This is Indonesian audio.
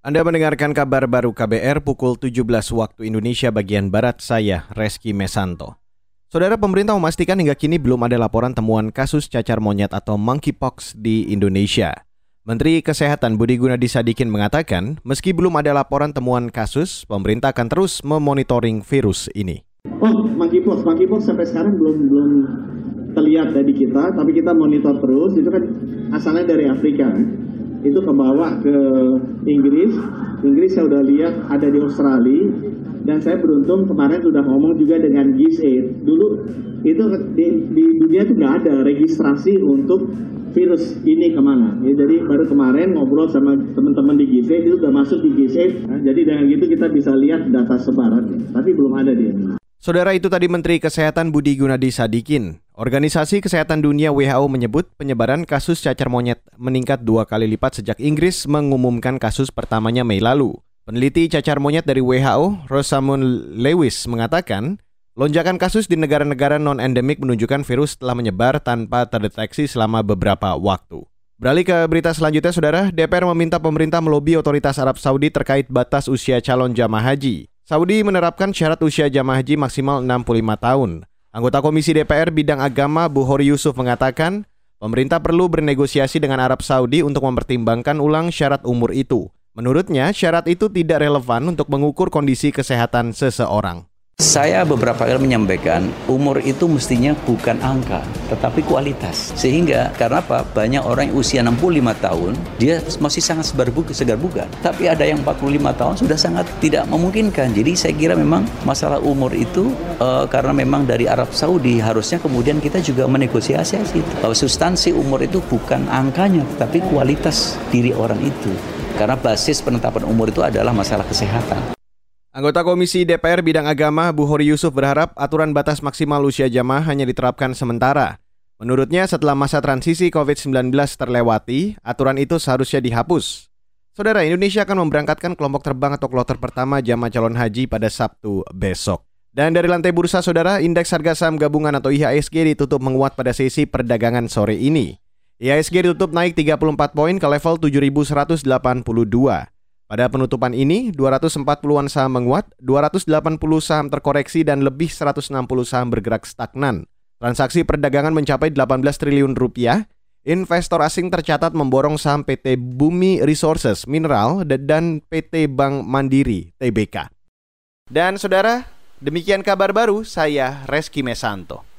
Anda mendengarkan kabar baru KBR pukul 17 waktu Indonesia bagian Barat, saya Reski Mesanto. Saudara pemerintah memastikan hingga kini belum ada laporan temuan kasus cacar monyet atau monkeypox di Indonesia. Menteri Kesehatan Budi Gunadi Sadikin mengatakan, meski belum ada laporan temuan kasus, pemerintah akan terus memonitoring virus ini. Oh, monkeypox, monkeypox sampai sekarang belum belum terlihat dari kita, tapi kita monitor terus. Itu kan asalnya dari Afrika. Itu kebawa ke Inggris. Inggris saya udah lihat ada di Australia. Dan saya beruntung kemarin sudah ngomong juga dengan GIS8. Dulu itu di, di dunia itu nggak ada registrasi untuk virus ini ke mana. Ya, jadi baru kemarin ngobrol sama teman-teman di GIS8 itu udah masuk di GIS8. Nah, jadi dengan gitu kita bisa lihat data sebaran. Tapi belum ada di Indonesia. Saudara itu tadi Menteri Kesehatan Budi Gunadi Sadikin. Organisasi Kesehatan Dunia WHO menyebut penyebaran kasus cacar monyet meningkat dua kali lipat sejak Inggris mengumumkan kasus pertamanya Mei lalu. Peneliti cacar monyet dari WHO, Rosamund Lewis, mengatakan lonjakan kasus di negara-negara non-endemik menunjukkan virus telah menyebar tanpa terdeteksi selama beberapa waktu. Beralih ke berita selanjutnya, Saudara, DPR meminta pemerintah melobi otoritas Arab Saudi terkait batas usia calon jamaah haji. Saudi menerapkan syarat usia jamaah haji maksimal 65 tahun. Anggota Komisi DPR bidang agama Buhori Yusuf mengatakan, pemerintah perlu bernegosiasi dengan Arab Saudi untuk mempertimbangkan ulang syarat umur itu. Menurutnya, syarat itu tidak relevan untuk mengukur kondisi kesehatan seseorang. Saya beberapa kali menyampaikan umur itu mestinya bukan angka, tetapi kualitas. Sehingga karena apa? Banyak orang yang usia 65 tahun, dia masih sangat segar bugar, segar bugar. Tapi ada yang 45 tahun sudah sangat tidak memungkinkan. Jadi saya kira memang masalah umur itu uh, karena memang dari Arab Saudi harusnya kemudian kita juga menegosiasi itu. Bahwa substansi umur itu bukan angkanya, tetapi kualitas diri orang itu. Karena basis penetapan umur itu adalah masalah kesehatan. Anggota Komisi DPR Bidang Agama Buhori Yusuf berharap aturan batas maksimal usia jamaah hanya diterapkan sementara. Menurutnya setelah masa transisi COVID-19 terlewati, aturan itu seharusnya dihapus. Saudara, Indonesia akan memberangkatkan kelompok terbang atau kloter pertama jamaah calon haji pada Sabtu besok. Dan dari lantai bursa, saudara, indeks harga saham gabungan atau IHSG ditutup menguat pada sesi perdagangan sore ini. IHSG ditutup naik 34 poin ke level 7182. Pada penutupan ini, 240-an saham menguat, 280 saham terkoreksi dan lebih 160 saham bergerak stagnan. Transaksi perdagangan mencapai 18 triliun rupiah. Investor asing tercatat memborong saham PT Bumi Resources Mineral dan PT Bank Mandiri TBK. Dan saudara, demikian kabar baru saya Reski Mesanto.